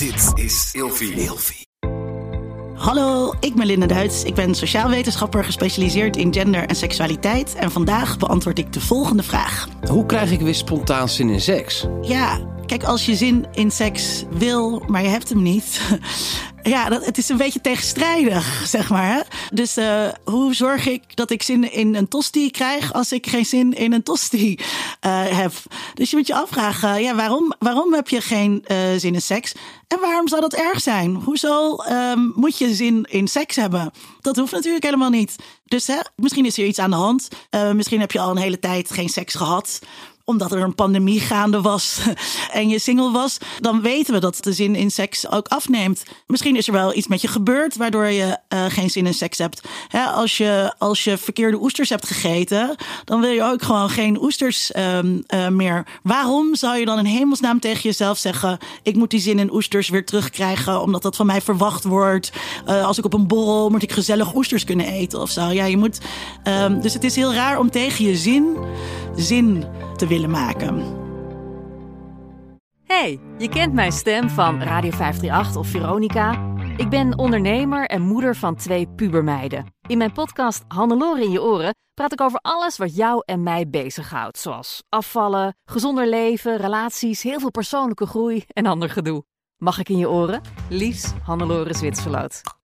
Dit is Ilfie. Ilfie. Hallo, ik ben Linda Duits. Ik ben sociaal wetenschapper gespecialiseerd in gender en seksualiteit. En vandaag beantwoord ik de volgende vraag. Hoe krijg ik weer spontaan zin in seks? Ja, kijk, als je zin in seks wil, maar je hebt hem niet. Ja, dat, het is een beetje tegenstrijdig, zeg maar. Hè? Dus uh, hoe zorg ik dat ik zin in een tosti krijg als ik geen zin in een tosti uh, heb? Dus je moet je afvragen, ja, waarom, waarom heb je geen uh, zin in seks? En waarom zou dat erg zijn? Hoezo um, moet je zin in seks hebben? Dat hoeft natuurlijk helemaal niet. Dus hè, misschien is er iets aan de hand. misschien heb je al een hele tijd geen seks gehad omdat er een pandemie gaande was en je single was, dan weten we dat de zin in seks ook afneemt. Misschien is er wel iets met je gebeurd waardoor je uh, geen zin in seks hebt. Hè, als, je, als je verkeerde oesters hebt gegeten, dan wil je ook gewoon geen oesters um, uh, meer. Waarom zou je dan in hemelsnaam tegen jezelf zeggen: Ik moet die zin in oesters weer terugkrijgen, omdat dat van mij verwacht wordt? Uh, als ik op een borrel moet ik gezellig oesters kunnen eten of zo. Ja, je moet. Um, dus het is heel raar om tegen je zin zin te willen maken. Hey, je kent mijn stem van Radio 538 of Veronica. Ik ben ondernemer en moeder van twee pubermeiden. In mijn podcast Hannelore in je oren praat ik over alles wat jou en mij bezighoudt. Zoals afvallen, gezonder leven, relaties, heel veel persoonlijke groei en ander gedoe. Mag ik in je oren? Liefs, Hannelore Zwitserloot.